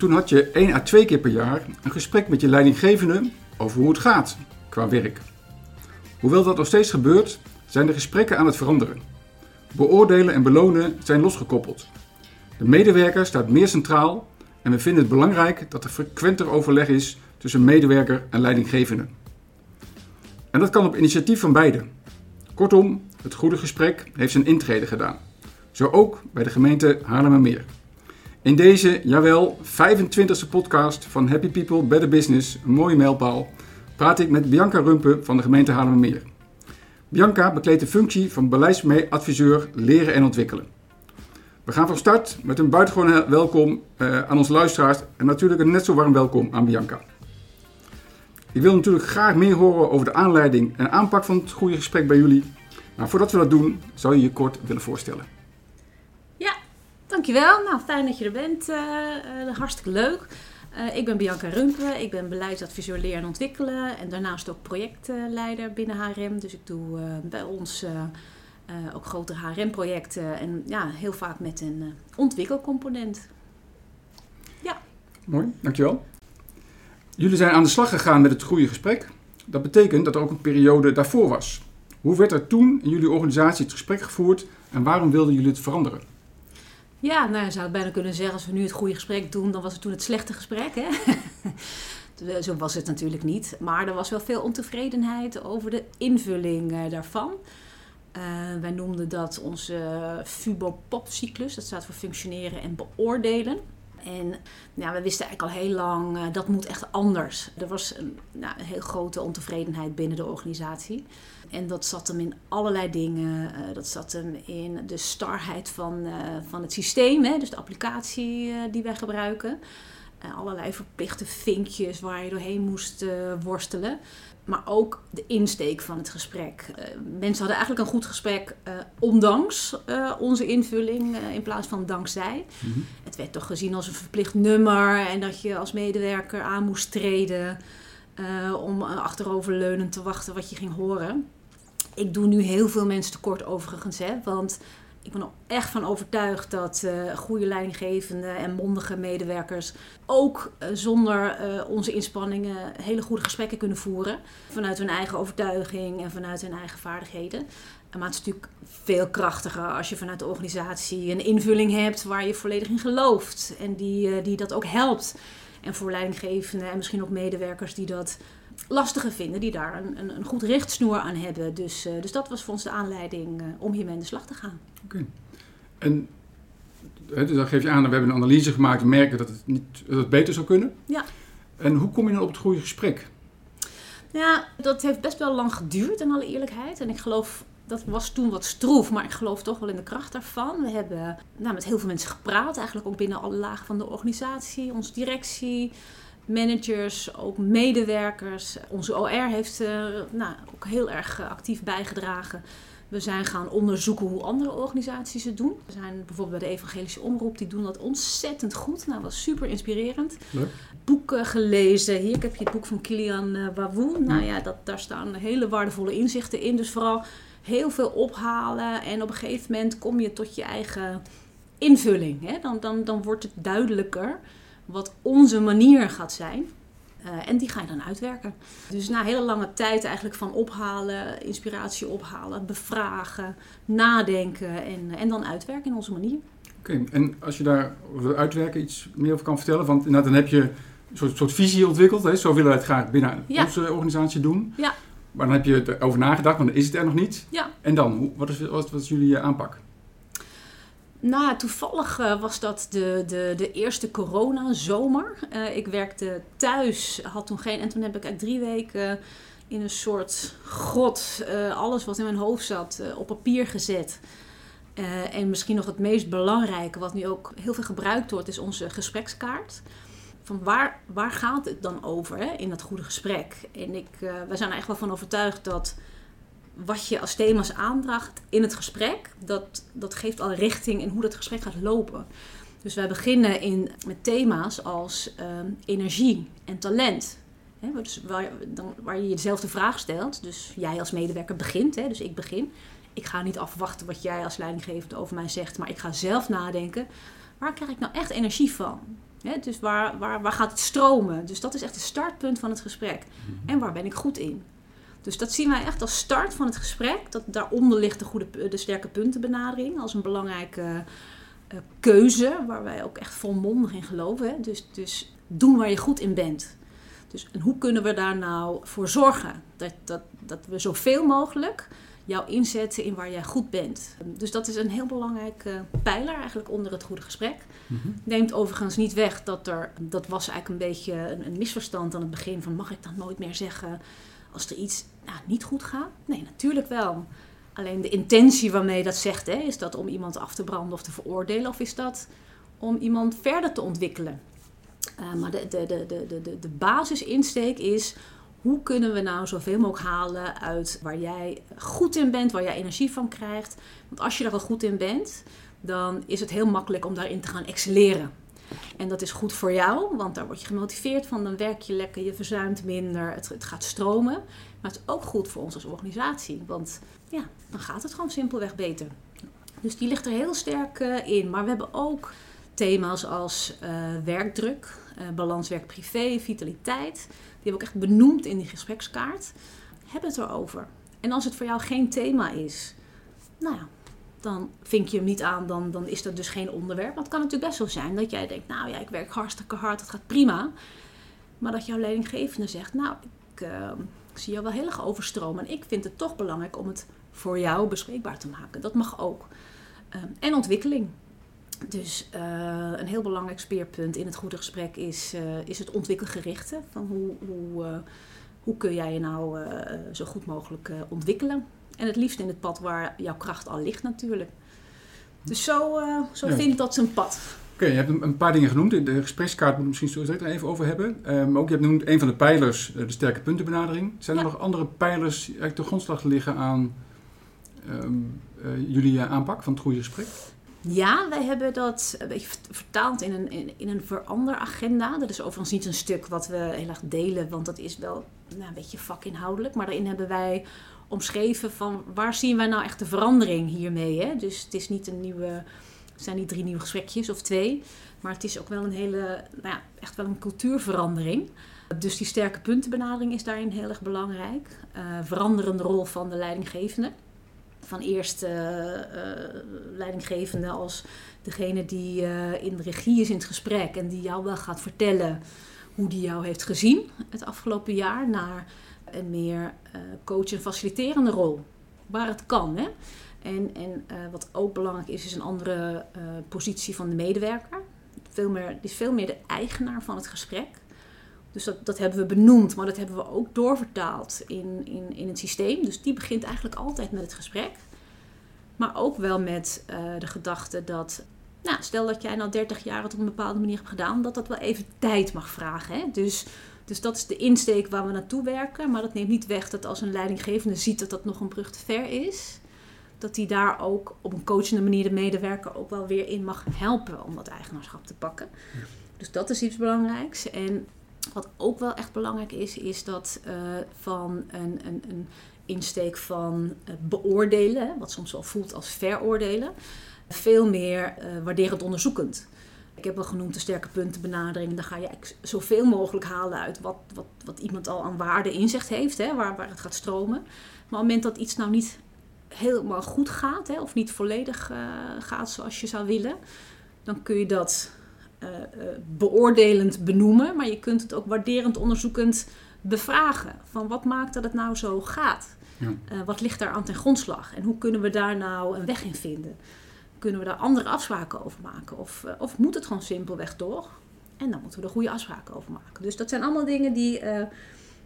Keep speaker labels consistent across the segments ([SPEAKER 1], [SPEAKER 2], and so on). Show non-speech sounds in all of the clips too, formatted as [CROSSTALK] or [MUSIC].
[SPEAKER 1] toen had je één à twee keer per jaar een gesprek met je leidinggevende over hoe het gaat qua werk. Hoewel dat nog steeds gebeurt, zijn de gesprekken aan het veranderen. Beoordelen en belonen zijn losgekoppeld. De medewerker staat meer centraal en we vinden het belangrijk dat er frequenter overleg is tussen medewerker en leidinggevende. En dat kan op initiatief van beiden. Kortom, het goede gesprek heeft zijn intrede gedaan. Zo ook bij de gemeente Haarlemmermeer. In deze, jawel, 25e podcast van Happy People Better Business, een mooie mijlpaal, praat ik met Bianca Rumpen van de gemeente Haarlemmermeer. Bianca bekleedt de functie van beleidsadviseur leren en ontwikkelen. We gaan van start met een buitengewoon welkom uh, aan onze luisteraars en natuurlijk een net zo warm welkom aan Bianca. Ik wil natuurlijk graag meer horen over de aanleiding en aanpak van het goede gesprek bij jullie. Maar voordat we dat doen, zou je je kort willen voorstellen.
[SPEAKER 2] Dankjewel. Nou, fijn dat je er bent. Uh, uh, hartstikke leuk. Uh, ik ben Bianca Rumpen, ik ben beleidsadviseur leren en ontwikkelen en daarnaast ook projectleider binnen HRM. Dus ik doe bij ons ook grotere HRM-projecten en ja, heel vaak met een ontwikkelcomponent. Ja.
[SPEAKER 1] Mooi, dankjewel. Jullie zijn aan de slag gegaan met het goede gesprek. Dat betekent dat er ook een periode daarvoor was. Hoe werd er toen in jullie organisatie het gesprek gevoerd en waarom wilden jullie het veranderen?
[SPEAKER 2] Ja, nou je zou het bijna kunnen zeggen, als we nu het goede gesprek doen, dan was het toen het slechte gesprek. Hè? [LAUGHS] Zo was het natuurlijk niet. Maar er was wel veel ontevredenheid over de invulling uh, daarvan. Uh, wij noemden dat onze FUBO-POP-cyclus. Dat staat voor functioneren en beoordelen. En ja, we wisten eigenlijk al heel lang, uh, dat moet echt anders. Er was een, nou, een heel grote ontevredenheid binnen de organisatie. En dat zat hem in allerlei dingen. Uh, dat zat hem in de starheid van, uh, van het systeem, hè, dus de applicatie die wij gebruiken. Allerlei verplichte vinkjes waar je doorheen moest worstelen. Maar ook de insteek van het gesprek. mensen hadden eigenlijk een goed gesprek, ondanks onze invulling, in plaats van dankzij. Mm-hmm. Het werd toch gezien als een verplicht nummer en dat je als medewerker aan moest treden. om achteroverleunend te wachten wat je ging horen ik doe nu heel veel mensen tekort overigens. Hè, want ik ben er echt van overtuigd dat uh, goede leidinggevende en mondige medewerkers ook uh, zonder uh, onze inspanningen hele goede gesprekken kunnen voeren. Vanuit hun eigen overtuiging en vanuit hun eigen vaardigheden. Maar het is natuurlijk veel krachtiger als je vanuit de organisatie een invulling hebt waar je volledig in gelooft. En die, die dat ook helpt. En voor leidinggevenden en misschien ook medewerkers die dat lastiger vinden, die daar een, een, een goed richtsnoer aan hebben. Dus, uh, dus dat was voor ons de aanleiding uh, om hiermee aan de slag te gaan.
[SPEAKER 1] Oké. Okay. En dus dan geef je aan, we hebben een analyse gemaakt en merken dat het, niet, dat het beter zou kunnen.
[SPEAKER 2] Ja.
[SPEAKER 1] En hoe kom je dan op het goede gesprek?
[SPEAKER 2] Ja, dat heeft best wel lang geduurd in alle eerlijkheid. En ik geloof, dat was toen wat stroef, maar ik geloof toch wel in de kracht daarvan. We hebben nou, met heel veel mensen gepraat, eigenlijk ook binnen alle lagen van de organisatie, onze directie managers, ook medewerkers. Onze OR heeft uh, nou, ook heel erg actief bijgedragen. We zijn gaan onderzoeken hoe andere organisaties het doen. We zijn bijvoorbeeld bij de Evangelische Omroep, die doen dat ontzettend goed. Nou, dat was super inspirerend.
[SPEAKER 1] Leuk.
[SPEAKER 2] Boeken gelezen. Hier heb je het boek van Kilian uh, Wawoe. Nou ja, dat, daar staan hele waardevolle inzichten in. Dus vooral heel veel ophalen. En op een gegeven moment kom je tot je eigen invulling. Hè? Dan, dan, dan wordt het duidelijker wat onze manier gaat zijn. Uh, en die ga je dan uitwerken. Dus na hele lange tijd eigenlijk van ophalen, inspiratie ophalen, bevragen, nadenken en, en dan uitwerken in onze manier.
[SPEAKER 1] Oké, okay, en als je daar over uitwerken iets meer over kan vertellen, want inderdaad dan heb je een soort, soort visie ontwikkeld. Hè? Zo willen we het graag binnen ja. onze organisatie doen.
[SPEAKER 2] Ja.
[SPEAKER 1] Maar dan heb je erover nagedacht, maar dan is het er nog niet.
[SPEAKER 2] Ja.
[SPEAKER 1] En dan, wat, is, wat, wat is jullie aanpak?
[SPEAKER 2] Nou, toevallig uh, was dat de, de, de eerste corona-zomer. Uh, ik werkte thuis, had toen geen... En toen heb ik eigenlijk drie weken in een soort grot uh, alles wat in mijn hoofd zat op papier gezet. en misschien nog het meest belangrijke, wat nu ook heel veel gebruikt wordt, is onze gesprekskaart. Van waar, waar gaat het dan over in dat goede gesprek? En ik, wij zijn er echt wel van overtuigd dat wat je als thema's aandraagt in het gesprek, dat, dat geeft al richting in hoe dat gesprek gaat lopen. Dus wij beginnen in, met thema's als uh, energie en talent. He, dus waar, dan, waar je jezelf de vraag stelt. Dus jij als medewerker begint, dus ik begin. Ik ga niet afwachten wat jij als leidinggevende over mij zegt, maar ik ga zelf nadenken. waar krijg ik nou echt energie van? Dus waar, waar, waar gaat het stromen? Dus dat is echt het startpunt van het gesprek. En waar ben ik goed in? Dus dat zien wij echt als start van het gesprek. Dat daaronder ligt de, goede, de sterke puntenbenadering als een belangrijke uh, keuze, waar wij ook echt volmondig in geloven. Hè? Dus, dus doen waar je goed in bent. Dus en hoe kunnen we daar nou voor zorgen dat, dat, dat we zoveel mogelijk jou inzetten in waar jij goed bent. Dus dat is een heel belangrijke pijler eigenlijk onder het goede gesprek. Mm Neemt overigens niet weg dat er, dat was eigenlijk een beetje een, een, misverstand aan het begin van mag ik dat nooit meer zeggen als er iets nou, niet goed gaat? Nee, natuurlijk wel. Alleen de intentie waarmee je dat zegt, hè, is dat om iemand af te branden of te veroordelen of is dat om iemand verder te ontwikkelen? Uh, maar de, de, de, de, de, de basisinsteek is hoe kunnen we nou zoveel mogelijk halen uit waar jij goed in bent, waar jij energie van krijgt. Want als je er al goed in bent, dan is het heel makkelijk om daarin te gaan excelleren. En dat is goed voor jou, want daar word je gemotiveerd van. Dan werk je lekker, je verzuimt minder, het, het gaat stromen. Maar het is ook goed voor ons als organisatie, want ja, dan gaat het gewoon simpelweg beter. Dus die ligt er heel sterk uh, in. Maar we hebben ook thema's als uh, werkdruk, uh, balans werk-privé, vitaliteit. Die hebben ook echt benoemd in die gesprekskaart. Heb het erover. En als het voor jou geen thema is, nou ja, dan vink je hem niet aan, dan, dan is dat dus geen onderwerp. Want het kan natuurlijk best zo zijn dat jij denkt, nou ja, ik werk hartstikke hard, het gaat prima. Maar dat jouw leidinggevende zegt, nou, ik, ik zie jou wel heel erg overstromen. En ik vind het toch belangrijk om het voor jou bespreekbaar te maken. Dat mag ook. Um, en ontwikkeling. Dus uh, een heel belangrijk speerpunt in het goede gesprek is, uh, is het ontwikkelgerichte. Van hoe, hoe, uh, hoe kun jij je nou zo goed mogelijk ontwikkelen. En het liefst in het pad waar jouw kracht al ligt natuurlijk. Dus zo, zo ja. vindt dat zijn pad.
[SPEAKER 1] Oké, okay, je hebt een paar dingen genoemd. De gesprekskaart moet misschien zo direct even over hebben. Um, ook je hebt genoemd een van de pijlers, de sterke puntenbenadering. Zijn er ja. nog andere pijlers die eigenlijk de grondslag liggen aan um, jullie aanpak van het goede gesprek?
[SPEAKER 2] Ja, wij hebben dat een beetje vertaald in een, in, in een veranderagenda. Dat is overigens niet een stuk wat we heel erg delen, want dat is wel nou, een beetje vakinhoudelijk. Maar daarin hebben wij omschreven van waar zien wij nou echt de verandering hiermee. Hè? Dus het is niet een nieuwe, zijn niet drie nieuwe gesprekjes of twee. Maar het is ook wel een hele, nou ja, echt wel een cultuurverandering. Dus die sterke puntenbenadering is daarin heel erg belangrijk. Uh, veranderende rol van de leidinggevende van eerst uh, leidinggevende als degene die in de regie is in het gesprek en die jou wel gaat vertellen hoe die jou heeft gezien het afgelopen jaar, naar een meer coach- en faciliterende rol, waar het kan. Hè? En, en wat ook belangrijk is, is een andere positie van de medewerker. Veel meer, die is veel meer de eigenaar van het gesprek. Dus dat, dat hebben we benoemd, maar dat hebben we ook doorvertaald in, in, in het systeem. Dus die begint eigenlijk altijd met het gesprek. Maar ook wel met uh, de gedachte dat, nou, stel dat jij nou 30 jaar het op een bepaalde manier hebt gedaan, dat dat wel even tijd mag vragen. Hè? Dus, dus dat is de insteek waar we naartoe werken. Maar dat neemt niet weg dat als een leidinggevende ziet dat dat nog een brug te ver is, dat hij daar ook op een coachende manier de medewerker ook wel weer in mag helpen om dat eigenaarschap te pakken. Dus dat is iets belangrijks. En wat ook wel echt belangrijk is, is dat uh, van een, een, een insteek van uh, beoordelen, wat soms wel voelt als veroordelen, veel meer uh, waarderend onderzoekend. Ik heb wel genoemd de sterke puntenbenadering. Dan ga je zoveel mogelijk halen uit wat, wat, wat iemand al aan waarde inzicht heeft, hè, waar, waar het gaat stromen. Maar op het moment dat iets nou niet helemaal goed gaat, hè, of niet volledig uh, gaat zoals je zou willen, dan kun je dat uh, uh, beoordelend benoemen, maar je kunt het ook waarderend onderzoekend bevragen. Van wat maakt dat het nou zo gaat? Ja. Uh, wat ligt daar aan ten grondslag? En hoe kunnen we daar nou een weg in vinden? Kunnen we daar andere afspraken over maken? Of, of moet het gewoon simpelweg door? En dan moeten we er goede afspraken over maken. Dus dat zijn allemaal dingen die,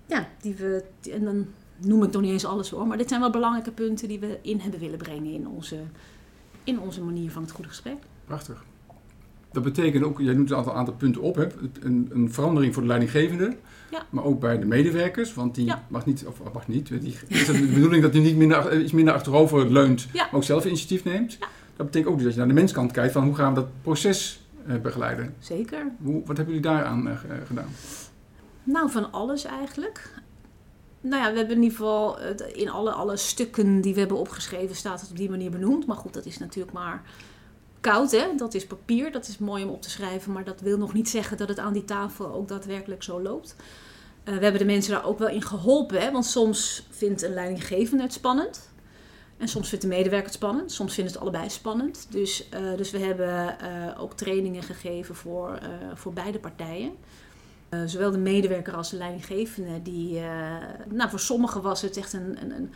[SPEAKER 2] ja, die we. Die, en dan noem ik nog niet eens alles hoor, maar dit zijn wel belangrijke punten die we in hebben willen brengen in onze, in onze manier van het goede gesprek.
[SPEAKER 1] Prachtig. Dat betekent ook, jij noemt een aantal, aantal punten op, hè? Een, een verandering voor de leidinggevende, ja. maar ook bij de medewerkers, want die ja. mag niet, of mag niet, die, is het de bedoeling dat hij niet minder, iets minder achterover leunt, ja. maar ook zelf initiatief neemt. Dat betekent ook dus dat je naar de menskant kijkt van hoe gaan we dat proces uh, begeleiden.
[SPEAKER 2] Zeker.
[SPEAKER 1] Hoe, wat hebben jullie daaraan uh, gedaan?
[SPEAKER 2] Nou, van alles eigenlijk. Nou ja, we hebben in ieder geval in alle, alle stukken die we hebben opgeschreven staat het op die manier benoemd. Maar goed, dat is natuurlijk maar koud, hè? dat is papier, dat is mooi om op te schrijven, maar dat wil nog niet zeggen dat het aan die tafel ook daadwerkelijk zo loopt. Uh, we hebben de mensen daar ook wel in geholpen, hè? want soms vindt een leidinggevende het spannend. En soms vindt de medewerker het spannend, soms vindt het allebei spannend. Dus, uh, dus we hebben uh, ook trainingen gegeven voor, voor beide partijen. Zowel de medewerker als de leidinggevende. Die, nou, voor sommigen was het echt een, een, een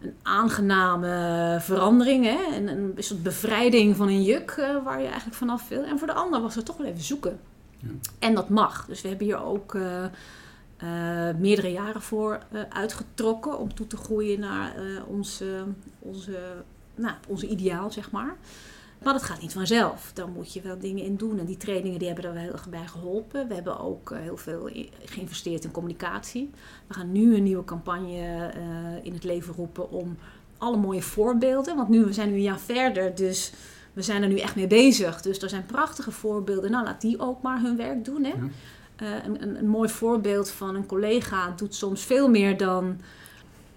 [SPEAKER 2] een aangename verandering. Hè? En een soort bevrijding van een juk uh, waar je eigenlijk vanaf wil. En voor de ander was het toch wel even zoeken. Ja. En dat mag. Dus we hebben hier ook meerdere jaren voor uitgetrokken om toe te groeien naar ons, onze, nou, onze ideaal, zeg maar. Maar dat gaat niet vanzelf. Daar moet je wel dingen in doen. En die trainingen die hebben er wel heel erg bij geholpen. We hebben ook heel veel geïnvesteerd in communicatie. We gaan nu een nieuwe campagne uh, in het leven roepen om alle mooie voorbeelden. Want nu, we zijn nu een jaar verder, dus we zijn er nu echt mee bezig. Dus er zijn prachtige voorbeelden. Nou, laat die ook maar hun werk doen. Hè? Uh, een, een, een, mooi voorbeeld van een collega doet soms veel meer dan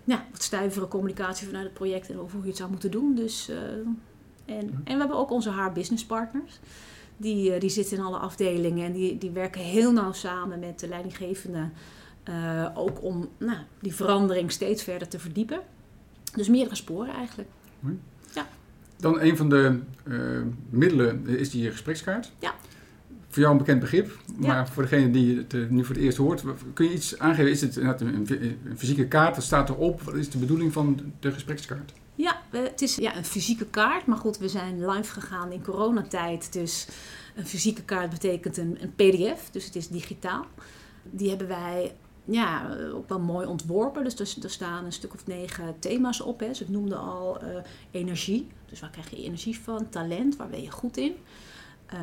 [SPEAKER 2] ja, wat stuivere communicatie vanuit het project en over hoe je het zou moeten doen. Dus, uh, en, en we hebben ook onze haar business partners. Die, die zitten in alle afdelingen en die, die werken heel nauw samen met de leidinggevende uh, ook om nou, die verandering steeds verder te verdiepen. Dus meerdere sporen eigenlijk.
[SPEAKER 1] Ja. Dan een van de uh, middelen is die gesprekskaart.
[SPEAKER 2] Ja.
[SPEAKER 1] Voor jou een bekend begrip, maar ja. voor degene die het nu voor het eerst hoort, kun je iets aangeven? Is het een fysieke kaart? Wat staat erop? Wat is de bedoeling van de gesprekskaart?
[SPEAKER 2] Ja, het is ja, een fysieke kaart. Maar goed, we zijn live gegaan in coronatijd. Dus een fysieke kaart betekent een, een PDF, dus het is digitaal. Die hebben wij ja, ook wel mooi ontworpen. Dus er, staan een stuk of negen thema's op. Hè. Ze noemden al uh, energie. Dus waar krijg je energie van? Talent, waar ben je goed in?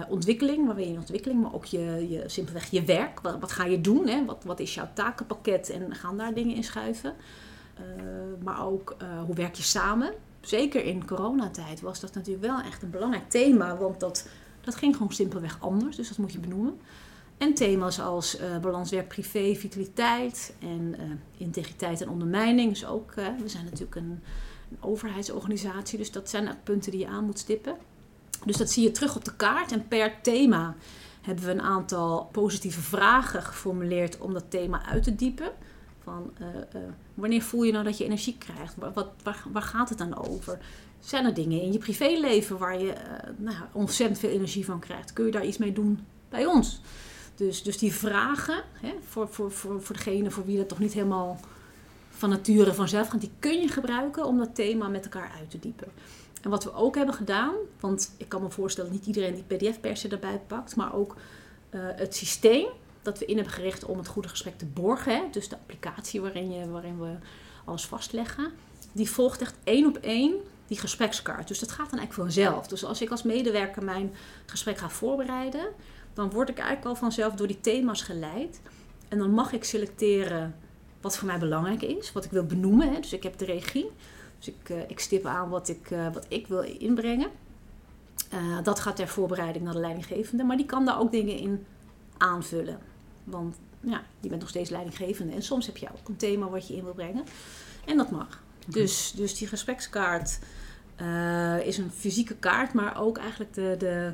[SPEAKER 2] Ontwikkeling, waar ben je in ontwikkeling? Maar ook je, je, simpelweg je werk. Wat, wat ga je doen? Hè? Wat, wat is jouw takenpakket? En gaan daar dingen in schuiven? Uh, maar ook hoe werk je samen? Zeker in coronatijd was dat natuurlijk wel echt een belangrijk thema. Want dat, dat ging gewoon simpelweg anders. Dus dat moet je benoemen. En thema's als uh, balans werk-privé, vitaliteit en integriteit en ondermijning. Dus ook, we zijn natuurlijk een, een, overheidsorganisatie, dus dat zijn punten die je aan moet stippen. Dus dat zie je terug op de kaart. En per thema hebben we een aantal positieve vragen geformuleerd om dat thema uit te diepen. Van wanneer voel je nou dat je energie krijgt? Wat, waar, waar gaat het dan over? Zijn er dingen in je privéleven waar je nou, ontzettend veel energie van krijgt? Kun je daar iets mee doen bij ons? Dus, dus die vragen, hè, voor, voor, voor, voor degene voor wie dat toch niet helemaal van nature vanzelf gaat, die kun je gebruiken om dat thema met elkaar uit te diepen. En wat we ook hebben gedaan, want ik kan me voorstellen niet iedereen die PDF-persen erbij pakt, maar ook het systeem dat we in hebben gericht om het goede gesprek te borgen, hè, dus de applicatie waarin, je, waarin we alles vastleggen, die volgt echt één op één die gesprekskaart. Dus dat gaat dan eigenlijk vanzelf. Dus als ik als medewerker mijn gesprek ga voorbereiden, dan word ik eigenlijk al vanzelf door die thema's geleid. En dan mag ik selecteren wat voor mij belangrijk is, wat ik wil benoemen. Hè. Dus ik heb de regie. Dus ik, uh, ik stip aan wat ik, uh, wat ik wil inbrengen. Uh, dat gaat ter voorbereiding naar de leidinggevende. Maar die kan daar ook dingen in aanvullen. Want ja, je bent nog steeds leidinggevende. En soms heb je ook een thema wat je in wil brengen. En dat mag. Dus, dus die gesprekskaart is een fysieke kaart, maar ook eigenlijk de, de,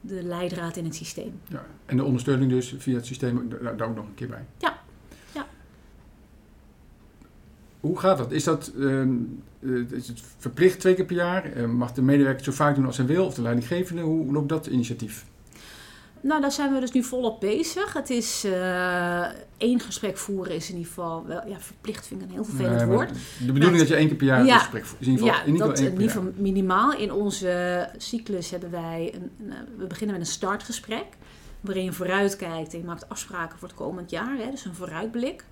[SPEAKER 2] de leidraad in het systeem.
[SPEAKER 1] Ja, en de ondersteuning dus via het systeem daar, daar ook nog een keer bij.
[SPEAKER 2] Ja. ja.
[SPEAKER 1] Hoe gaat dat? Is dat uh, is het verplicht twee keer per jaar? Uh, mag de medewerker zo vaak doen als hij wil? Of de leidinggevende? Hoe loopt dat initiatief?
[SPEAKER 2] Nou, daar zijn we dus nu volop bezig. Het is uh, één gesprek voeren is in ieder geval wel ja, verplicht vind ik een heel vervelend nee, woord.
[SPEAKER 1] De bedoeling is dat je één keer per jaar ja, een gesprek voert. In ieder geval,
[SPEAKER 2] ja, in ieder geval, dat, in ieder geval minimaal. In onze cyclus hebben wij een, een, we beginnen met een startgesprek waarin je vooruitkijkt en je maakt afspraken voor het komend jaar, hè, dus een vooruitblik.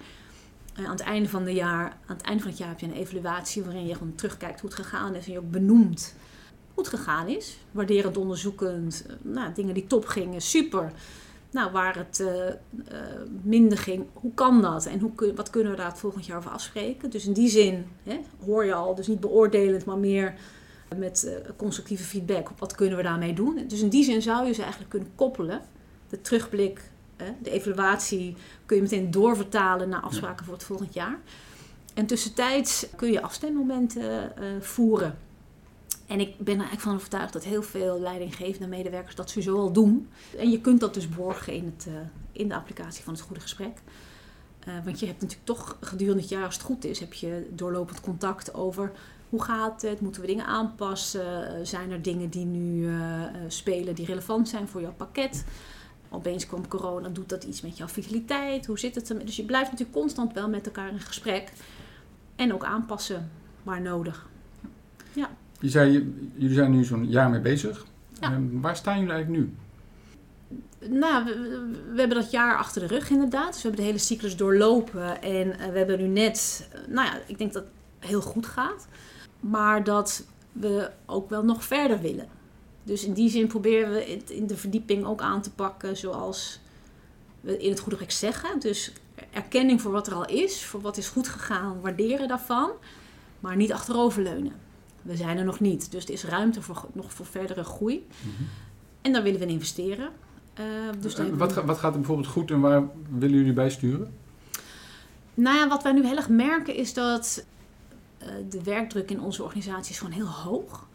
[SPEAKER 2] Aan, het einde van de jaar, aan het einde van het jaar heb je een evaluatie waarin je gewoon terugkijkt hoe het gegaan is en je ook benoemt goed gegaan is. Waarderend onderzoekend, eh, nou, dingen die top gingen, super. Nou, waar het uh, uh, minder ging, hoe kan dat? En hoe wat kunnen we daar het volgend jaar over afspreken? Dus in die zin hè, hoor je al, dus niet beoordelend, maar meer met constructieve feedback. Wat kunnen we daarmee doen? Dus in die zin zou je ze eigenlijk kunnen koppelen. De terugblik, de evaluatie kun je meteen doorvertalen naar afspraken voor het volgend jaar. En tussentijds kun je afstemmomenten voeren. En ik ben er eigenlijk van overtuigd dat heel veel leidinggevende medewerkers dat sowieso al doen. En je kunt dat dus borgen in, het, uh, in de applicatie van het goede gesprek. Uh, want je hebt natuurlijk toch gedurende het jaar, als het goed is, heb je doorlopend contact over hoe gaat het, moeten we dingen aanpassen, zijn er dingen die nu spelen die relevant zijn voor jouw pakket. Opeens komt corona, doet dat iets met jouw vitaliteit, hoe zit het ermee? Dus je blijft natuurlijk constant wel met elkaar in gesprek en ook aanpassen waar nodig. Ja.
[SPEAKER 1] Je zei, jullie zijn nu zo'n jaar mee bezig. Ja. Um, waar staan jullie eigenlijk nu?
[SPEAKER 2] Nou, we, we, hebben dat jaar achter de rug inderdaad. Dus we hebben de hele cyclus doorlopen. En uh, we hebben nu net, uh, nou ja, ik denk dat het heel goed gaat. Maar dat we ook wel nog verder willen. Dus in die zin proberen we het in de verdieping ook aan te pakken zoals we in het goede recht zeggen. Dus erkenning voor wat er al is, voor wat is goed gegaan, waarderen daarvan. Maar niet achteroverleunen. We zijn er nog niet. Dus er is ruimte voor, nog voor verdere groei. Mm-hmm. En daar willen we in investeren.
[SPEAKER 1] Uh, dus wat, we... wat gaat er bijvoorbeeld goed en waar willen jullie bij sturen?
[SPEAKER 2] Nou ja, wat wij nu heel erg merken is dat uh, de werkdruk in onze organisatie is gewoon heel hoog.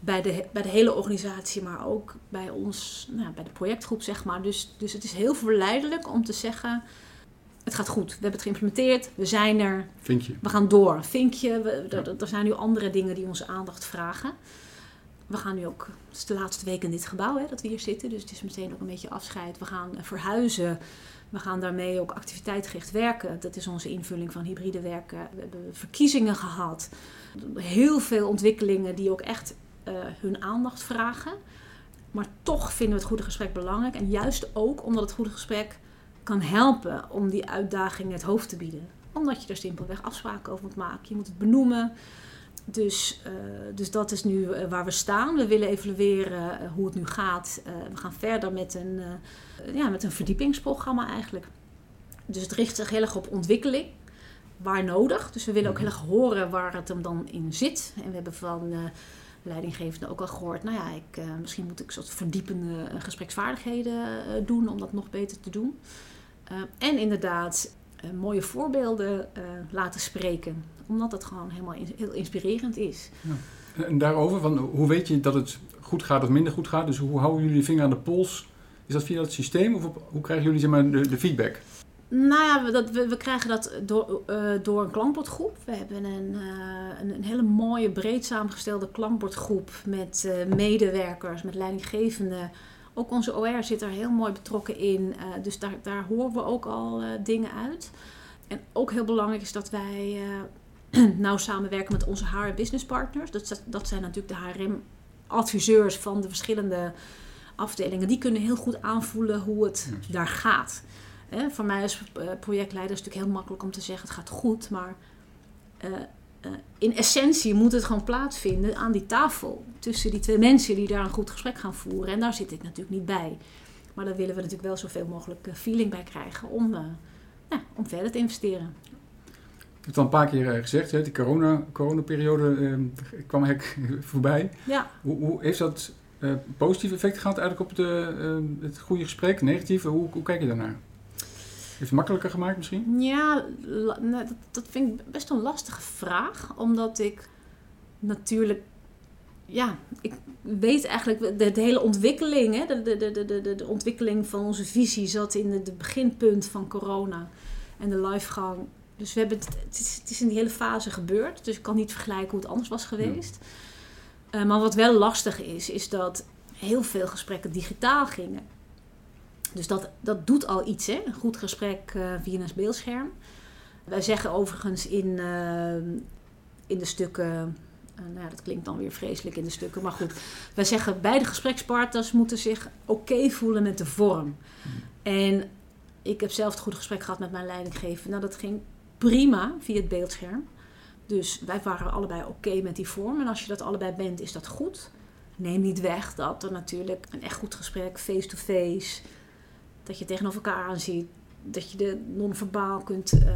[SPEAKER 2] Bij de, bij de hele organisatie, maar ook bij ons, nou, bij de projectgroep, zeg maar. Dus, dus het is heel verleidelijk om te zeggen: het gaat goed. We hebben het geïmplementeerd. We zijn er.
[SPEAKER 1] Vinkje.
[SPEAKER 2] We gaan door. Vinkje. We, er, er, zijn nu andere dingen die onze aandacht vragen. We gaan nu ook, het is de laatste week in dit gebouw hè, dat we hier zitten. Dus het is meteen ook een beetje afscheid. We gaan verhuizen. We gaan daarmee ook activiteitsgericht werken. Dat is onze invulling van hybride werken. We hebben verkiezingen gehad. Heel veel ontwikkelingen die ook echt uh, hun aandacht vragen. Maar toch vinden we het goede gesprek belangrijk. En juist ook omdat het goede gesprek kan helpen om die uitdaging het hoofd te bieden. Omdat je er simpelweg afspraken over moet maken. Je moet het benoemen. Dus, uh, dus dat is nu uh, waar we staan. We willen evalueren uh, hoe het nu gaat. we gaan verder met een, ja, met een verdiepingsprogramma eigenlijk. Dus het richt zich heel erg op ontwikkeling, waar nodig. Dus we willen ook heel erg horen waar het hem dan in zit. En we hebben van leidinggevende ook al gehoord... nou ja, ik, misschien moet ik soort verdiepende gespreksvaardigheden doen... om dat nog beter te doen. En inderdaad mooie voorbeelden laten spreken omdat het gewoon helemaal heel inspirerend is.
[SPEAKER 1] Ja. En daarover, van, hoe weet je dat het goed gaat of minder goed gaat? Dus hoe houden jullie de vinger aan de pols? Is dat via het systeem of op, hoe krijgen jullie zeg maar, de, de feedback?
[SPEAKER 2] Nou ja, we, dat, we, we krijgen dat door, uh, door een klankbordgroep. We hebben een, uh, een, een, hele mooie, breed samengestelde klankbordgroep met uh, medewerkers, met leidinggevenden. Ook onze OR zit er heel mooi betrokken in. dus daar, daar horen we ook al dingen uit. En ook heel belangrijk is dat wij [CLEARS THROAT] nauw samenwerken met onze HR business partners. Dat, dat zijn natuurlijk de HRM adviseurs van de verschillende afdelingen. Die kunnen heel goed aanvoelen hoe het daar gaat. Hè, voor mij als eh, projectleider is het natuurlijk heel makkelijk om te zeggen het gaat goed. Maar uh, uh, in essentie moet het gewoon plaatsvinden aan die tafel. Tussen die twee mensen die daar een goed gesprek gaan voeren. En daar zit ik natuurlijk niet bij. Maar daar willen we natuurlijk wel zoveel mogelijk feeling bij krijgen om, nou, om verder te investeren
[SPEAKER 1] het al een paar keer eh, gezegd, hè, die corona, coronaperiode uh, kwam eigenlijk [LAUGHS] voorbij.
[SPEAKER 2] Ja.
[SPEAKER 1] Hoe, hoe heeft dat uh, positief effect gehad eigenlijk op de, uh, het goede gesprek, negatief? Hoe, hoe kijk je daarnaar? Heeft het makkelijker gemaakt misschien?
[SPEAKER 2] Ja, dat, dat vind ik best een lastige vraag. Omdat ik natuurlijk ja, ik weet eigenlijk, de, de hele ontwikkeling, hè, de, de, de, de, de ontwikkeling van onze visie zat in het beginpunt van corona. En de livegang dus we hebben het, het, is, het is in die hele fase gebeurd. Dus ik kan niet vergelijken hoe het anders was geweest. Ja. Uh, maar wat wel lastig is, is dat heel veel gesprekken digitaal gingen. Dus dat, dat doet al iets, hè? een goed gesprek uh, via een beeldscherm. Wij zeggen overigens in, uh, in de stukken, nou ja, dat klinkt dan weer vreselijk in de stukken, maar goed. Wij zeggen beide gesprekspartners moeten zich oké voelen met de vorm. En ik heb zelf het goed gesprek gehad met mijn leidinggever. Nou, dat ging prima via het beeldscherm. Dus wij waren allebei oké met die vorm. En als je dat allebei bent, is dat goed. Neem niet weg dat er natuurlijk een echt goed gesprek, face-to-face, dat je tegenover elkaar aanziet, dat je de non-verbaal kunt, uh,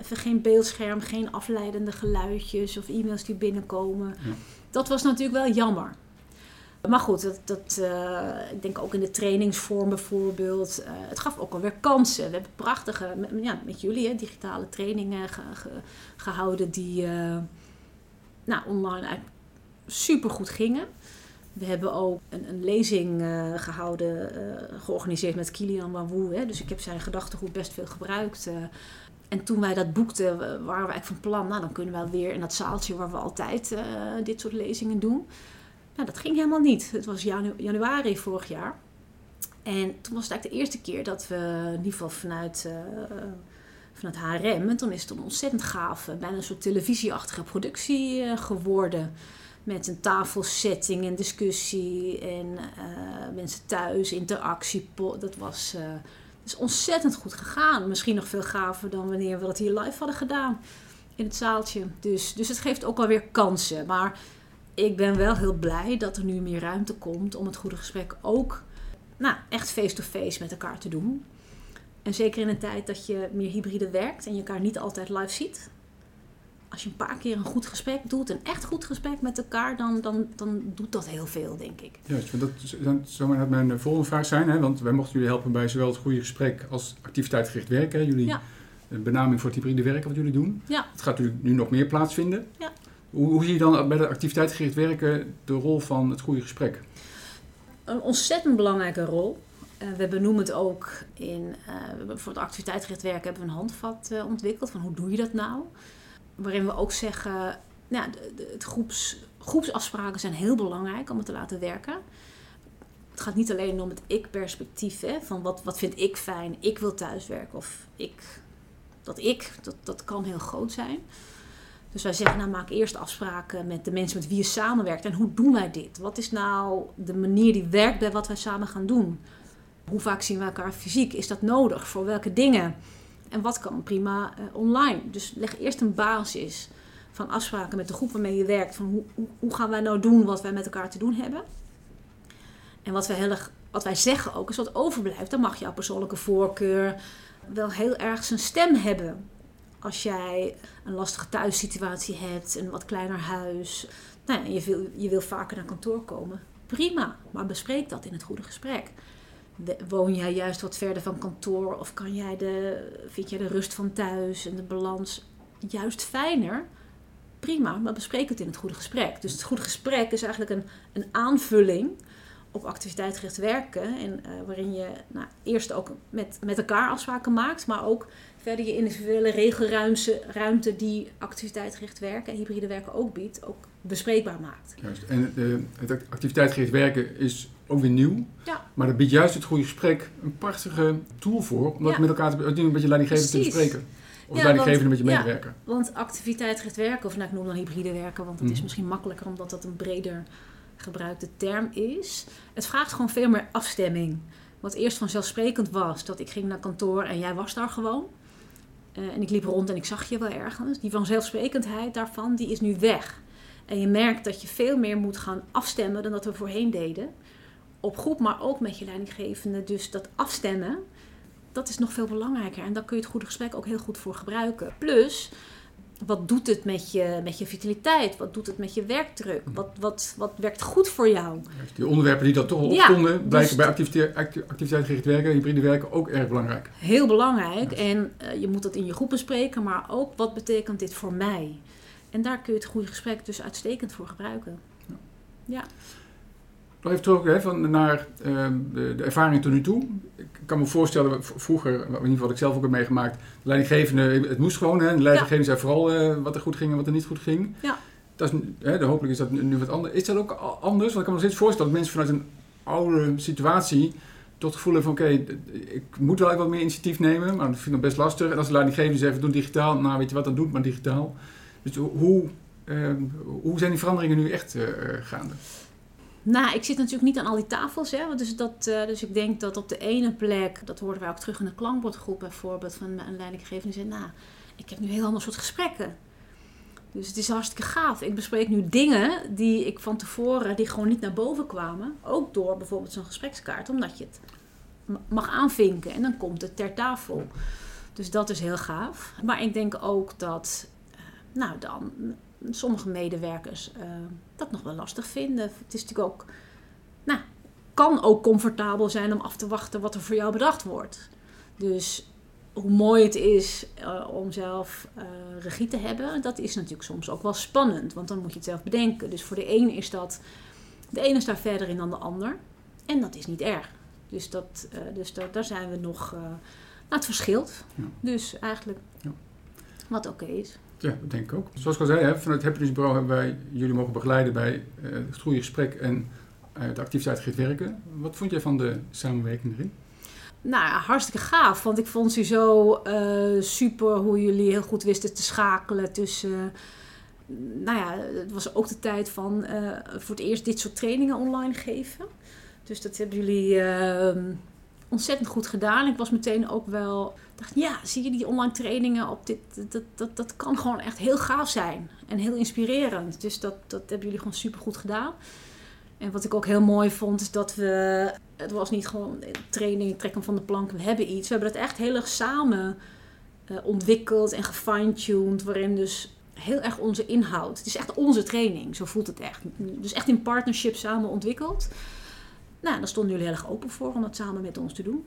[SPEAKER 2] even geen beeldscherm, geen afleidende geluidjes of e-mails die binnenkomen. Ja. Dat was natuurlijk wel jammer. Maar goed, dat, dat, uh, ik denk ook in de trainingsvorm bijvoorbeeld. Uh, het gaf ook alweer kansen. We hebben prachtige, met, ja, met jullie, hè, digitale trainingen ge, ge, gehouden die uh, nou, online super goed gingen. We hebben ook een, een lezing uh, gehouden, uh, georganiseerd met Kilian Wanwu. Hè. Dus ik heb zijn gedachtegoed best veel gebruikt. Uh, en toen wij dat boekten, waren we eigenlijk van plan, nou dan kunnen we weer in dat zaaltje waar we altijd dit soort lezingen doen. Nou, dat ging helemaal niet. Het was janu januari vorig jaar. En toen was het eigenlijk de eerste keer dat we, in ieder geval vanuit, vanuit HRM, en toen is het een ontzettend gaaf, bijna een soort televisieachtige productie geworden met een tafelsetting en discussie en uh, mensen thuis, interactie. Dat was uh, is ontzettend goed gegaan. Misschien nog veel gaver dan wanneer we dat hier live hadden gedaan in het zaaltje. Dus, dus het geeft ook alweer kansen. Maar ik ben wel heel blij dat er nu meer ruimte komt om het goede gesprek ook nou, echt face-to-face met elkaar te doen. En zeker in een tijd dat je meer hybride werkt en je elkaar niet altijd live ziet als je een paar keer een goed gesprek doet, een echt goed gesprek met elkaar, dan, dan, dan doet dat heel veel, denk ik.
[SPEAKER 1] Juist, dat zou maar mijn eh, volgende vraag zijn. Hè? Want wij mochten jullie helpen bij zowel het goede gesprek als activiteitsgericht werken. Jullie ja. benaming voor het hybride werken wat jullie doen.
[SPEAKER 2] Ja.
[SPEAKER 1] Het gaat natuurlijk nu nog meer plaatsvinden.
[SPEAKER 2] Ja.
[SPEAKER 1] Hoe, hoe zie je dan bij de activiteitsgericht werken de rol van het goede gesprek?
[SPEAKER 2] Een ontzettend belangrijke rol. Uh, we benoemen het ook in, uh, voor het activiteitsgericht werken hebben we een handvat uh, ontwikkeld van hoe doe je dat nou? Waarin we ook zeggen, nou, de, de, het groeps, groepsafspraken zijn heel belangrijk om het te laten werken. Het gaat niet alleen om het ik-perspectief, van wat, wat vind ik fijn, ik wil thuiswerken of ik, dat ik, dat, dat kan heel groot zijn. Dus wij zeggen, nou maak eerst afspraken met de mensen met wie je samenwerkt. En hoe doen wij dit? Wat is nou de manier die werkt bij wat wij samen gaan doen? Hoe vaak zien we elkaar fysiek? Is dat nodig? Voor welke dingen? En wat kan prima uh, online. Dus leg eerst een basis van afspraken met de groep waarmee je werkt. Van hoe, hoe, hoe, gaan wij nou doen wat wij met elkaar te doen hebben. En wat wij, heel wat wij zeggen ook is wat overblijft. Dan mag jouw persoonlijke voorkeur wel heel erg zijn stem hebben. Als jij een lastige thuissituatie hebt, een wat kleiner huis. Nou ja, je, wil, je wil vaker naar kantoor komen. Prima, maar bespreek dat in het goede gesprek woon jij juist wat verder van kantoor of kan jij de, vind jij de rust van thuis en de balans juist fijner? Prima, maar bespreek het in het goede gesprek. Dus het goede gesprek is eigenlijk een, een aanvulling op activiteitsgericht werken. En, uh, waarin je nou, eerst ook met, met elkaar afspraken maakt, maar ook verder je individuele regelruimte ruimte die activiteitsgericht werken en hybride werken ook biedt, ook bespreekbaar maakt.
[SPEAKER 1] Juist. En uh, het activiteitsgericht werken is ook weer nieuw.
[SPEAKER 2] Ja.
[SPEAKER 1] Maar dat biedt juist het goede gesprek een prachtige tool voor. Om dat met elkaar te, een beetje leidinggevend te bespreken. Of ja, leidinggevende met je medewerker.
[SPEAKER 2] Ja, want activiteitsgericht werken, of nou, ik noem dan hybride werken, want het is mhm. misschien makkelijker omdat dat een breder gebruikte term is. Het vraagt gewoon veel meer afstemming. Wat eerst vanzelfsprekend was, dat ik ging naar kantoor en jij was daar gewoon. Uh, en ik liep rond en ik zag je wel ergens. Die vanzelfsprekendheid daarvan, die is nu weg. En je merkt dat je veel meer moet gaan afstemmen dan dat we voorheen deden op groep, maar ook met je leidinggevende. Dus dat afstemmen, dat is nog veel belangrijker. En daar kun je het goede gesprek ook heel goed voor gebruiken. Plus, wat doet het met je, met je vitaliteit? Wat doet het met je werkdruk? Wat, wat, wat werkt goed voor jou?
[SPEAKER 1] Die onderwerpen die dat toch al opstonden, ja, blijken dus bij activiteit, gericht werken, hybride werken ook erg belangrijk.
[SPEAKER 2] Heel belangrijk. En uh, je moet dat in je groep bespreken, maar ook wat betekent dit voor mij? En daar kun je het goede gesprek dus uitstekend voor gebruiken. ja. ja.
[SPEAKER 1] Nog even terug hè, van, naar uh, de, de, ervaring tot nu toe. Ik kan me voorstellen, vroeger, in ieder geval ik zelf ook heb meegemaakt, de leidinggevende, het moest gewoon. Hè, de leidinggevende zei vooral uh, wat er goed ging en wat er niet goed ging.
[SPEAKER 2] Ja.
[SPEAKER 1] Dat is, hè, hopelijk is dat nu wat anders. Is dat ook anders? Want ik kan me steeds voorstellen dat mensen vanuit een oude situatie tot het gevoel hebben van oké, ik moet wel even wat meer initiatief nemen, maar dat vind ik best lastig. En als de leidinggevende zegt, doen digitaal, nou weet je wat, dan doet maar digitaal. Dus hoe, uh, hoe zijn die veranderingen nu echt uh, gaande?
[SPEAKER 2] Nou, ik zit natuurlijk niet aan al die tafels. Hè, dus, dat, uh, dus ik denk dat op de ene plek, dat hoorden wij ook terug in de klankbordgroep bijvoorbeeld, van een leidinggevende zei, nou, ik heb nu heel ander soort gesprekken. Dus het is hartstikke gaaf. Ik bespreek nu dingen die ik van tevoren, die gewoon niet naar boven kwamen. Ook door bijvoorbeeld zo'n gesprekskaart, omdat je het mag aanvinken en dan komt het ter tafel. Dus dat is heel gaaf. Maar ik denk ook dat, uh, nou dan, sommige medewerkers uh, dat nog wel lastig vinden. Het is natuurlijk ook, nou, kan ook comfortabel zijn om af te wachten wat er voor jou bedacht wordt. Dus hoe mooi het is eh, om zelf eh, regie te hebben, dat is natuurlijk soms ook wel spannend. Want dan moet je het zelf bedenken. Dus voor de een is dat, de ene is daar verder in dan de ander. En dat is niet erg. Dus, dat, dus dat, daar zijn we nog, nou het verschilt.
[SPEAKER 1] Ja.
[SPEAKER 2] Dus eigenlijk
[SPEAKER 1] Ja.
[SPEAKER 2] wat oké is.
[SPEAKER 1] Ja, dat denk ik ook. Zoals ik al zei, vanuit het Happiness Bureau hebben wij jullie mogen begeleiden bij eh, het goede gesprek en eh, de activiteit Git Werken. Wat vond jij van de samenwerking erin?
[SPEAKER 2] Nou hartstikke gaaf. Want ik vond ze zo eh, super hoe jullie heel goed wisten te schakelen tussen. nou ja, het was ook de tijd van voor het eerst dit soort trainingen online geven. Dus dat hebben jullie eh, ontzettend goed gedaan. Ik was meteen ook wel. dacht, ja, zie je die online trainingen op dit. Dat, dat, dat kan gewoon echt heel gaaf zijn. En heel inspirerend. Dus dat, dat hebben jullie gewoon super goed gedaan. En wat ik ook heel mooi vond, is dat we. Het was niet gewoon training, trekken van de plank, we hebben iets. We hebben het echt heel erg samen eh, ontwikkeld en gefine-tuned. Waarin dus heel erg onze inhoud. Het is echt onze training, zo voelt het echt. Dus echt in partnership samen ontwikkeld. Nou, daar stonden jullie heel erg open voor om dat samen met ons te doen.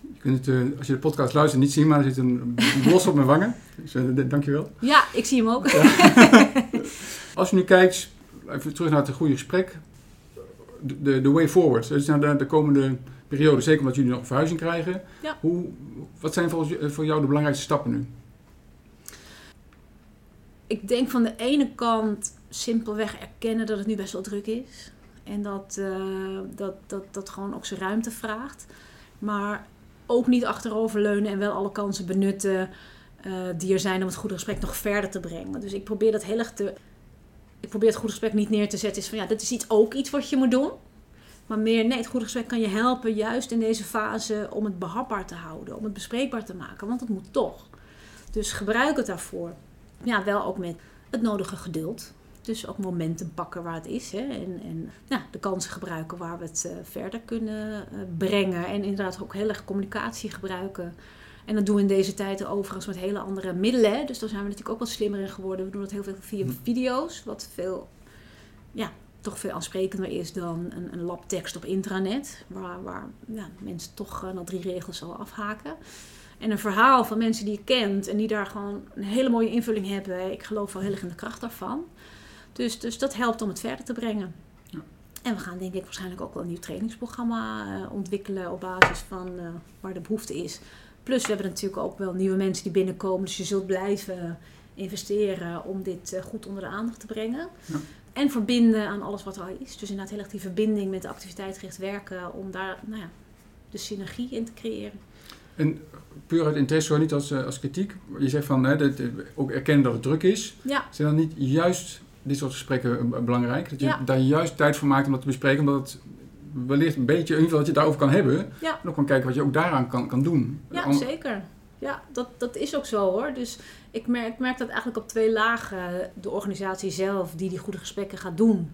[SPEAKER 1] Je kunt het, eh, als je de podcast luistert, niet zien, maar er zit een blos op mijn wangen. Dus eh, dankjewel.
[SPEAKER 2] Ja, ik zie hem ook. [LAUGHS]
[SPEAKER 1] Als je nu kijkt, even terug naar het goede gesprek, de, de, de way forward. Dus naar de, de komende periode, zeker omdat jullie nog een verhuizing krijgen.
[SPEAKER 2] Ja.
[SPEAKER 1] Hoe, wat zijn volgens, je- voor jou de belangrijkste stappen nu?
[SPEAKER 2] ik denk van de ene kant simpelweg erkennen dat het nu best wel druk is. En dat eh, dat, dat, dat gewoon ook zijn ruimte vraagt. Maar ook niet achteroverleunen en wel alle kansen benutten eh, die er zijn om het goede gesprek nog verder te brengen. Dus ik probeer dat heel erg te. Ik probeer het goede gesprek niet neer te zetten. Is van ja, dit is iets, ook iets wat je moet doen. Maar meer, nee, het goede gesprek kan je helpen, juist in deze fase, om het behapbaar te houden, om het bespreekbaar te maken. Want het moet toch. Dus gebruik het daarvoor. Ja, wel ook met het nodige geduld. Dus ook momenten pakken waar het is. Hè? En, en ja, de kansen gebruiken waar we het eh, verder kunnen eh, brengen. En inderdaad ook heel erg communicatie gebruiken. En dat doen we in deze tijd overigens met hele andere middelen. Hè? Dus daar zijn we natuurlijk ook wat slimmer in geworden. We doen het heel veel via
[SPEAKER 1] Hm.
[SPEAKER 2] video's. Wat veel, ja, toch veel aansprekender is dan een, een labtekst op intranet. Waar, waar ja, mensen toch eh, na drie regels al afhaken. En een verhaal van mensen die je kent en die daar gewoon een hele mooie invulling hebben. Ik geloof wel heel erg in de kracht daarvan. Dus, dus dat helpt om het verder te brengen.
[SPEAKER 1] Ja.
[SPEAKER 2] En we gaan denk ik waarschijnlijk ook wel een nieuw trainingsprogramma eh, ontwikkelen op basis van eh, waar de behoefte is. Plus we hebben natuurlijk ook wel nieuwe mensen die binnenkomen. Dus je zult blijven investeren om dit eh, goed onder de aandacht te brengen.
[SPEAKER 1] Ja.
[SPEAKER 2] En verbinden aan alles wat er al is. Dus inderdaad heel erg die verbinding met de activiteitsgericht werken. Om daar nou ja, de synergie in te creëren.
[SPEAKER 1] En puur uit interesse, hoor, niet als, als kritiek. Je zegt van, hè, dat, ook erkennen dat het druk is.
[SPEAKER 2] Ja,
[SPEAKER 1] Zijn dan niet juist dit soort gesprekken eh, belangrijk? Dat je
[SPEAKER 2] Ja.
[SPEAKER 1] daar juist tijd voor maakt om dat te bespreken, omdat het wellicht een beetje, in ieder geval dat je het daarover kan hebben.
[SPEAKER 2] Ja.
[SPEAKER 1] En ook kan kijken wat je ook daaraan kan, kan doen.
[SPEAKER 2] Ja, zeker. Ja, dat, dat is ook zo hoor. Dus ik merk, ik merk dat eigenlijk op twee lagen. De organisatie zelf, die die goede gesprekken gaat doen.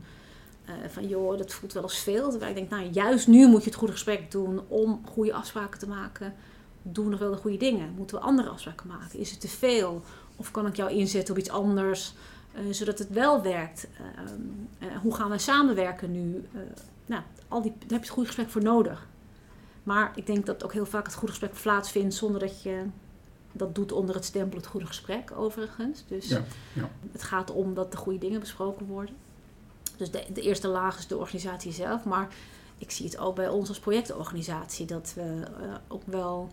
[SPEAKER 2] Eh, van joh, dat voelt wel eens veel. Terwijl ik denk, nou juist nu moet je het goede gesprek doen om goede afspraken te maken. Doen we nog wel de goede dingen? Moeten we andere afspraken maken? Is het te veel? Of kan ik jou inzetten op iets anders? Eh, zodat het wel werkt. Eh, eh, hoe gaan we samenwerken nu? Eh, nou, al die, daar heb je het goede gesprek voor nodig. Maar ik denk dat ook heel vaak het goede gesprek plaatsvindt zonder dat je dat doet onder het stempel het goede gesprek, overigens. Dus
[SPEAKER 1] Ja, ja.
[SPEAKER 2] het gaat om dat de goede dingen besproken worden. Dus de, de eerste laag is de organisatie zelf. Maar ik zie het ook bij ons als projectorganisatie dat we ook wel.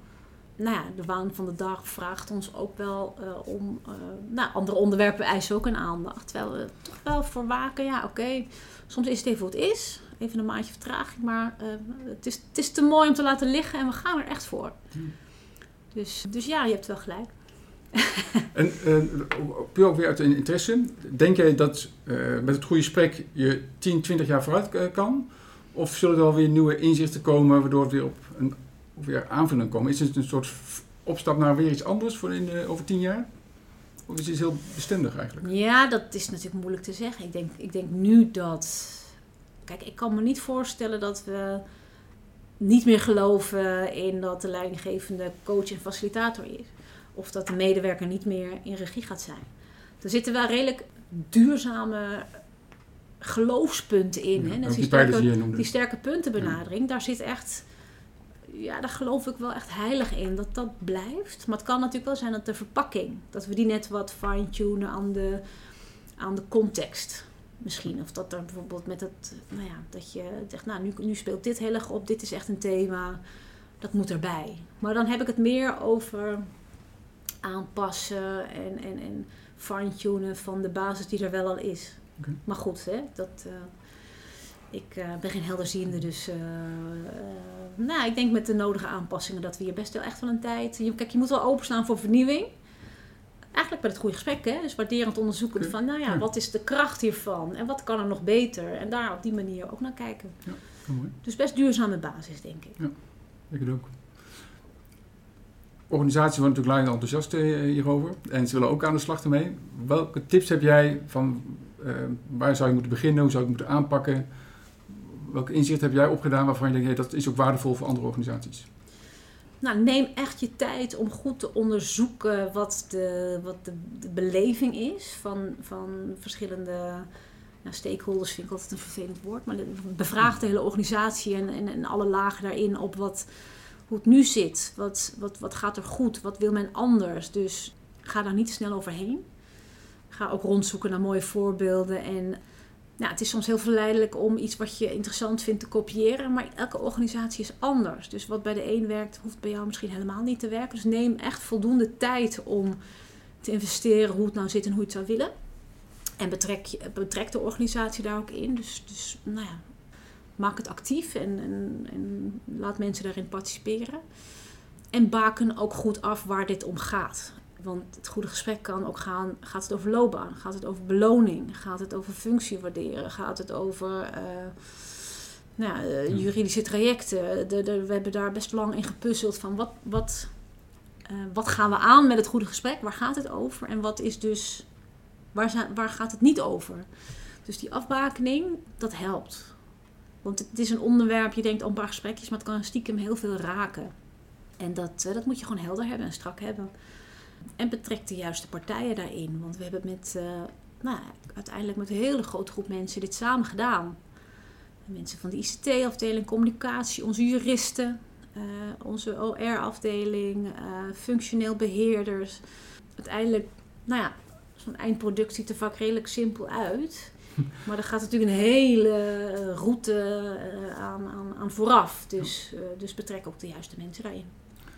[SPEAKER 2] Nou ja, de waan van de dag vraagt ons ook wel eh, om. eh, nou, andere onderwerpen eisen ook een aandacht. Terwijl we toch wel voor waken. Ja, oké. soms is het even hoe het is. Even een maandje vertraging. Maar eh, het, is, het is te mooi om te laten liggen en we gaan er echt voor.
[SPEAKER 1] Hmm.
[SPEAKER 2] Dus, dus ja, je hebt wel gelijk. [LAUGHS]
[SPEAKER 1] En puur ook weer uit interesse, denk jij dat met het goede gesprek je 10, 20 jaar vooruit kan? Of zullen er alweer nieuwe inzichten komen waardoor het weer op een weer aanvulling komen? Is het een soort opstap naar weer iets anders voor in, de- over 10 jaar? Of is het heel bestendig eigenlijk?
[SPEAKER 2] Ja, dat is natuurlijk moeilijk te zeggen. Ik denk, ik denk nu dat. Kijk, ik kan me niet voorstellen dat we niet meer geloven in dat de leidinggevende coach en facilitator is. Of dat de medewerker niet meer in regie gaat zijn. Er zitten wel redelijk duurzame geloofspunten in.
[SPEAKER 1] Ja,
[SPEAKER 2] hè? Dat
[SPEAKER 1] die
[SPEAKER 2] sterke,
[SPEAKER 1] die
[SPEAKER 2] sterke puntenbenadering, daar zit echt. Ja, daar geloof ik wel echt heilig in, dat dat blijft. Maar het kan natuurlijk wel zijn dat de verpakking, dat we die net wat fine-tunen aan de, aan de context misschien. Of dat er bijvoorbeeld met het, nou ja, dat je zegt, nou nu, nu speelt dit heel erg op, dit is echt een thema, dat moet erbij. Maar dan heb ik het meer over aanpassen en, en, en fine-tunen van de basis die er wel al is. Maar goed, hè, dat, eh, ik eh, ben geen helderziende, dus eh, eh, nou, ik denk met de nodige aanpassingen dat we hier best wel echt wel een tijd... Je, kijk, je moet wel openstaan voor vernieuwing. Eigenlijk bij het goede gesprek, hè? dus waarderend onderzoeken van, nou ja,
[SPEAKER 1] Ja.
[SPEAKER 2] wat is de kracht hiervan en wat kan er nog beter? En daar op die manier ook naar kijken.
[SPEAKER 1] Heel mooi.
[SPEAKER 2] Dus best duurzame basis, denk ik.
[SPEAKER 1] Ik het ook. Organisaties worden natuurlijk laaiend enthousiast hierover. En ze willen ook aan de slag ermee. Welke tips heb jij van waar zou je moeten beginnen? Hoe zou je het moeten aanpakken? Welke inzicht heb jij opgedaan waarvan je denkt, dat is ook waardevol voor andere organisaties?
[SPEAKER 2] Nou, neem echt je tijd om goed te onderzoeken wat de, wat de, beleving is van, van verschillende nou, stakeholders. Vind ik altijd een vervelend woord, maar bevraag de hele organisatie en, en, en alle lagen daarin op wat, hoe het nu zit. Wat, wat, wat gaat er goed? Wat wil men anders? Dus ga daar niet snel overheen. Ga ook rondzoeken naar mooie voorbeelden en nou, het is soms heel verleidelijk om iets wat je interessant vindt te kopiëren, maar elke organisatie is anders. Dus wat bij de een werkt, hoeft bij jou misschien helemaal niet te werken. Dus neem echt voldoende tijd om te investeren hoe het nou zit en hoe je het zou willen. En betrek, betrek de organisatie daar ook in. Dus, dus nou ja, maak het actief en, en, en laat mensen daarin participeren. En baken ook goed af waar dit om gaat. Want het goede gesprek kan ook gaan, gaat het over loopbaan, gaat het over beloning, gaat het over functie waarderen, gaat het over eh, nou, ja, eh, juridische trajecten. De, de, we hebben daar best lang in gepuzzeld van wat, wat, eh, wat gaan we aan met het goede gesprek, waar gaat het over en wat is dus, waar, zijn, waar gaat het niet over. Dus die afbakening, dat helpt. Want het is een onderwerp, je denkt al een paar gesprekjes, maar het kan stiekem heel veel raken. En dat, dat moet je gewoon helder hebben en strak hebben. En betrek de juiste partijen daarin. Want we hebben met, uh, nou, uiteindelijk met een hele grote groep mensen dit samen gedaan. Mensen van de ICT-afdeling, communicatie, onze juristen, uh, onze OR-afdeling, uh, functioneel beheerders. Uiteindelijk, nou ja, zo'n eindproduct ziet er vaak redelijk simpel uit. [LAUGHS] Maar er gaat natuurlijk een hele route aan, aan, aan, vooraf. Dus, dus betrek ook de juiste mensen daarin.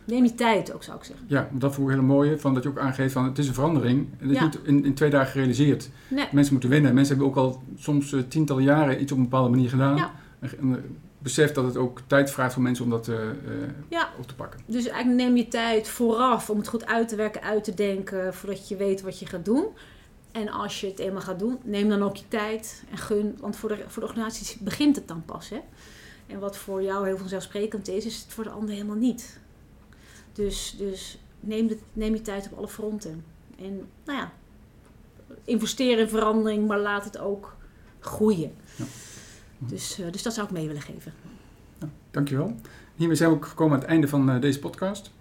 [SPEAKER 2] Neem je tijd ook, zou ik zeggen.
[SPEAKER 1] Ja, dat vond ik heel mooi, van dat je ook aangeeft van het is een verandering. Het is ja. niet in, in, twee dagen gerealiseerd.
[SPEAKER 2] Nee.
[SPEAKER 1] Mensen moeten winnen. Mensen hebben ook al soms uh, tientallen jaren iets op een bepaalde manier gedaan.
[SPEAKER 2] Ja.
[SPEAKER 1] En, en besef dat het ook tijd vraagt voor mensen om dat uh,
[SPEAKER 2] ja.
[SPEAKER 1] op te pakken.
[SPEAKER 2] Dus eigenlijk neem je tijd vooraf om het goed uit te werken, uit te denken, voordat je weet wat je gaat doen. En als je het eenmaal gaat doen, neem dan ook je tijd en gun. Want voor de, voor de organisaties begint het dan pas. Hè? En wat voor jou heel vanzelfsprekend is, is het voor de ander helemaal niet. Dus, dus neem, de, neem je tijd op alle fronten. En nou ja, investeer in verandering, maar laat het ook groeien. Ja. Dus, uh, dus dat zou ik mee willen geven.
[SPEAKER 1] Ja, dankjewel. Hiermee zijn we ook gekomen aan het einde van uh, deze podcast.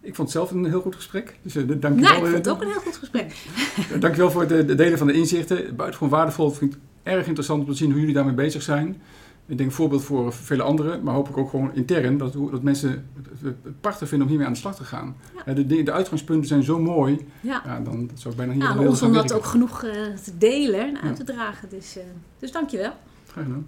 [SPEAKER 1] Ik vond het zelf een heel goed gesprek. Dus uh, dankjewel.
[SPEAKER 2] Nou, ik vond het ook een heel goed gesprek.
[SPEAKER 1] dankjewel voor het delen van de inzichten. Buitengewoon waardevol. Ik vind het erg interessant om te zien hoe jullie daarmee bezig zijn. Ik denk een voorbeeld voor vele anderen, maar hopelijk ook gewoon intern. Dat, dat mensen het prachtig vinden om hiermee aan de slag te gaan.
[SPEAKER 2] Ja.
[SPEAKER 1] De, de, de, uitgangspunten zijn zo mooi.
[SPEAKER 2] Ja.
[SPEAKER 1] ja dan zou ik bijna hier
[SPEAKER 2] ja,
[SPEAKER 1] heel
[SPEAKER 2] ons om dat ook genoeg uh, te delen en uit te dragen. Dus, uh, dus dankjewel.
[SPEAKER 1] Graag gedaan.